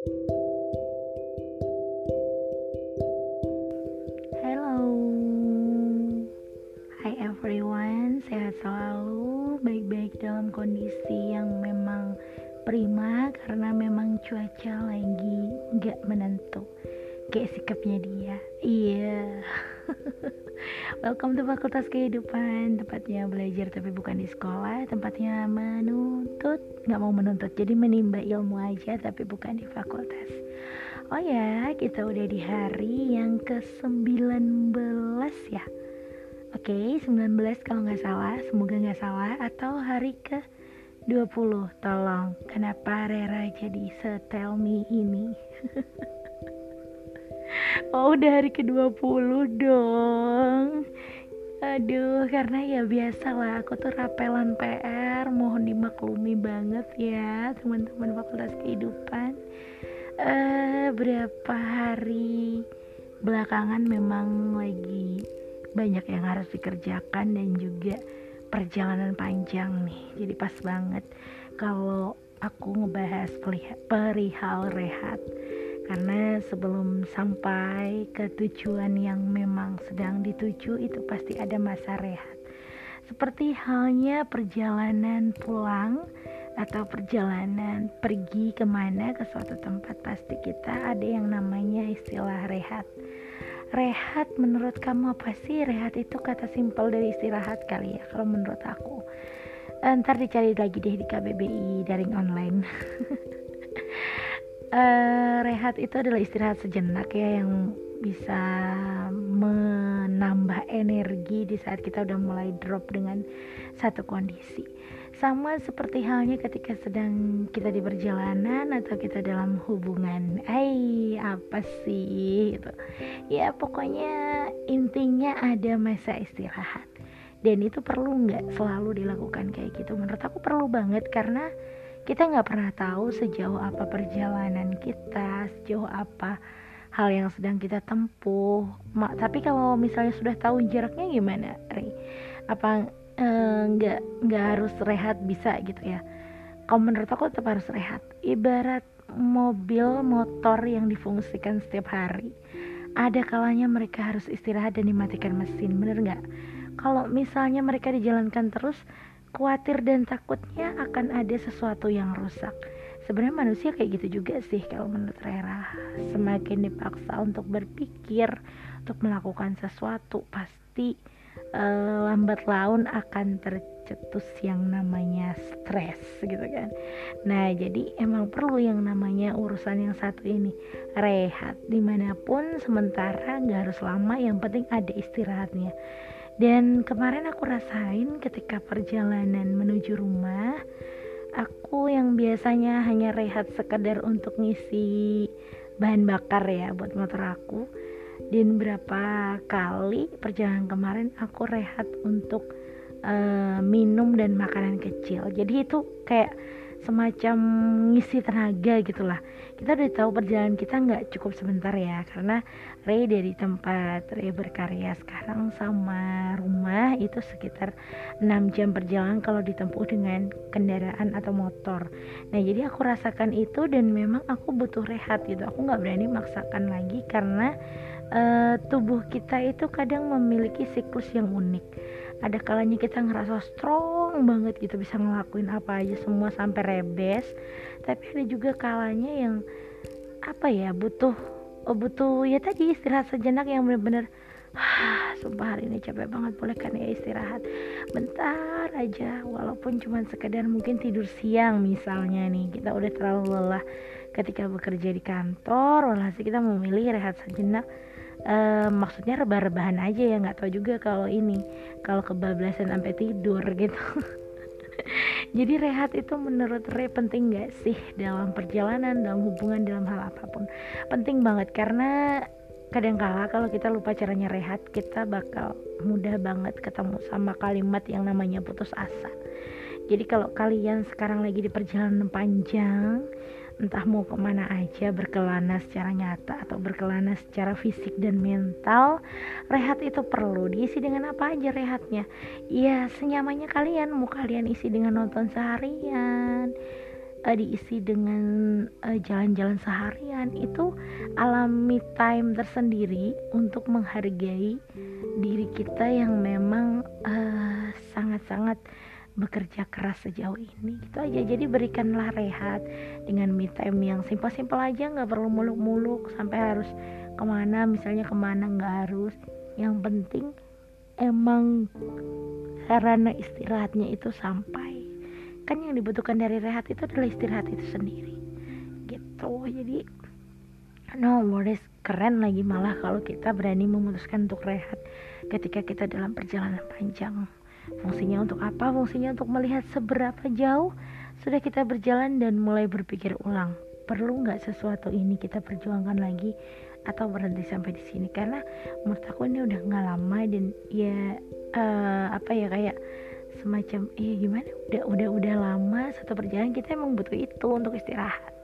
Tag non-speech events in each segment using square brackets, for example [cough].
Hello, hi everyone, sehat selalu, baik-baik dalam kondisi yang memang prima karena memang cuaca lagi nggak menentu. Kayak sikapnya dia. Iya [laughs] welcome to fakultas kehidupan. Tempatnya belajar tapi bukan di sekolah. Tempatnya menuntut nggak mau menuntut. Jadi menimba ilmu aja tapi bukan di fakultas. Oh ya kita udah di hari yang ke 19 ya? Oke okay, 19 kalau nggak salah. Semoga nggak salah. Atau hari ke 20 tolong kenapa Rera jadi setel me ini [laughs] oh udah hari ke 20 dong. Aduh karena ya biasa lah aku tuh rapelan PR mohon dimaklumi banget ya teman-teman fakultas kehidupan. Uh, berapa hari belakangan memang lagi banyak yang harus dikerjakan dan juga perjalanan panjang nih. Jadi pas banget kalau aku ngebahas perihal rehat karena sebelum sampai ke tujuan yang memang sedang dituju itu pasti ada masa rehat. Seperti halnya perjalanan pulang atau perjalanan pergi ke mana ke suatu tempat pasti kita ada yang namanya istilah rehat. Rehat menurut kamu apa sih? Rehat itu kata simpel dari istirahat kali ya kalau menurut aku. Eh, ntar dicari lagi deh di KBBI daring online [laughs] uh, rehat itu adalah istirahat sejenak ya yang bisa menambah energi di saat kita udah mulai drop dengan satu kondisi. Sama seperti halnya ketika sedang kita di perjalanan atau kita dalam hubungan eh apa sih? Itu ya pokoknya intinya ada masa istirahat. Dan itu perlu nggak selalu dilakukan kayak gitu? Menurut aku perlu banget karena kita nggak pernah tahu sejauh apa perjalanan kita sejauh apa hal yang sedang kita tempuh. Ma, tapi kalau misalnya sudah tahu jaraknya gimana Ri apa Eh, nggak uh, nggak harus rehat bisa gitu ya? Kalau menurut aku tetap harus rehat. Ibarat mobil motor yang difungsikan setiap hari ada kalanya mereka harus istirahat dan dimatikan mesin bener nggak? Kalau misalnya mereka dijalankan terus khawatir dan takutnya akan ada sesuatu yang rusak. Sebenarnya manusia kayak gitu juga sih kalau menurut Rera. Semakin dipaksa untuk berpikir untuk melakukan sesuatu pasti uh, lambat laun akan tercetus yang namanya stres gitu kan. Nah jadi emang perlu yang namanya urusan yang satu ini. Rehat di mana pun sementara nggak harus lama yang penting ada istirahatnya dan kemarin aku rasain ketika perjalanan menuju rumah aku yang biasanya hanya rehat sekedar untuk ngisi bahan bakar ya buat motor aku. Dan berapa kali perjalanan kemarin aku rehat untuk uh, minum dan makanan kecil. Jadi itu kayak semacam ngisi tenaga gitulah. Kita udah tahu perjalanan kita nggak cukup sebentar ya karena Ray dari tempat Ray berkarya sekarang sama rumah itu sekitar 6 jam perjalanan kalau ditempuh dengan kendaraan atau motor. Nah jadi aku rasakan itu dan memang aku butuh rehat gitu. Aku nggak berani maksakan lagi karena uh, tubuh kita itu kadang memiliki siklus yang unik. Ada kalanya kita ngerasa strong banget gitu bisa ngelakuin apa aja semua sampai rebes. Tapi ada juga kalanya yang apa ya butuh oh, butuh ya tadi istirahat sejenak yang benar-benar ah sumpah hari ini capek banget boleh kan ya istirahat? Bentar aja walaupun cuma sekedar mungkin tidur siang misalnya nih kita udah terlalu lelah ketika bekerja di kantor walhasil kita memilih rehat sejenak uh, maksudnya rebah-rebahan aja ya nggak tahu juga kalau ini kalau kebablasan sampai tidur [laughs] gitu. Jadi rehat itu menurut Re penting gak sih dalam perjalanan dalam hubungan dalam hal apa pun? Penting banget karena kadang-kala kalau kita lupa caranya rehat kita bakal mudah banget ketemu sama kalimat yang namanya putus asa. Jadi kalau kalian sekarang lagi di perjalanan panjang entah mau ke mana aja berkelana secara nyata atau berkelana secara fisik dan mental rehat itu perlu diisi dengan apa aja rehatnya. Ya senyamannya kalian mau kalian isi dengan nonton seharian uh, diisi dengan jalan-jalan uh, seharian itu alami time tersendiri untuk menghargai diri kita yang memang sangat-sangat uh, bekerja keras sejauh ini gitu aja. Jadi berikanlah rehat dengan me time yang simpel-simpel aja nggak perlu muluk-muluk sampai harus ke mana misalnya ke mana nggak harus. Yang penting emang karena istirahatnya itu sampai. Kan yang dibutuhkan dari rehat itu adalah istirahat itu sendiri. Gitu. Jadi no worries keren lagi malah kalau kita berani memutuskan untuk rehat ketika kita dalam perjalanan panjang Fungsinya untuk apa? Fungsinya untuk melihat seberapa jauh sudah kita berjalan dan mulai berpikir ulang. Perlu nggak sesuatu ini kita perjuangkan lagi atau berhenti sampai di sini? Karena menurut aku ini udah nggak lama dan ya uh, apa ya kayak semacam iya gimana udah udah udah lama satu perjalanan kita emang butuh itu untuk istirahat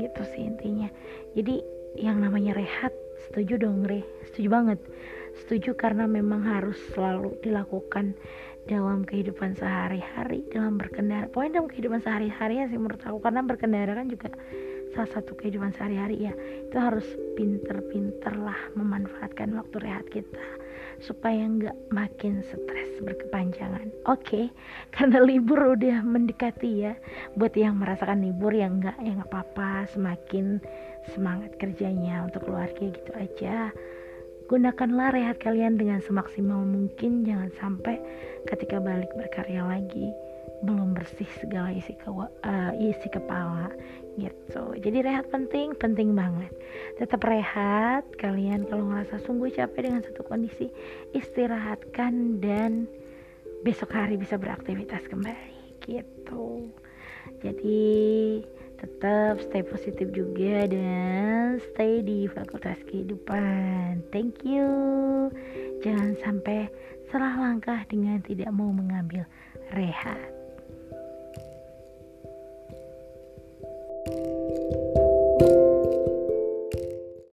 gitu sih intinya jadi yang namanya rehat setuju dong re setuju banget setuju karena memang harus selalu dilakukan dalam kehidupan sehari-hari dalam berkendara. Pokoknya dalam kehidupan sehari-hari ya sih menurut aku. Karena berkendara kan juga salah satu kehidupan sehari-hari ya. Itu harus pinter-pinter lah memanfaatkan waktu rehat kita supaya nggak makin stres berkepanjangan. Oke okay, [laughs] karena libur udah mendekati ya. Buat yang merasakan libur yang nggak ya nggak apa-apa. Semakin semangat kerjanya untuk keluarga gitu aja gunakanlah rehat kalian dengan semaksimal mungkin jangan sampai ketika balik berkarya lagi belum bersih segala isi ke uh, isi kepala gitu. Jadi rehat penting penting banget. Tetap rehat kalian kalau ngerasa sungguh capek dengan satu kondisi istirahatkan dan besok hari bisa beraktivitas kembali gitu. Jadi tetap stay positif juga dan stay di fakultas kehidupan. Thank you. Jangan sampai salah langkah dengan tidak mau mengambil rehat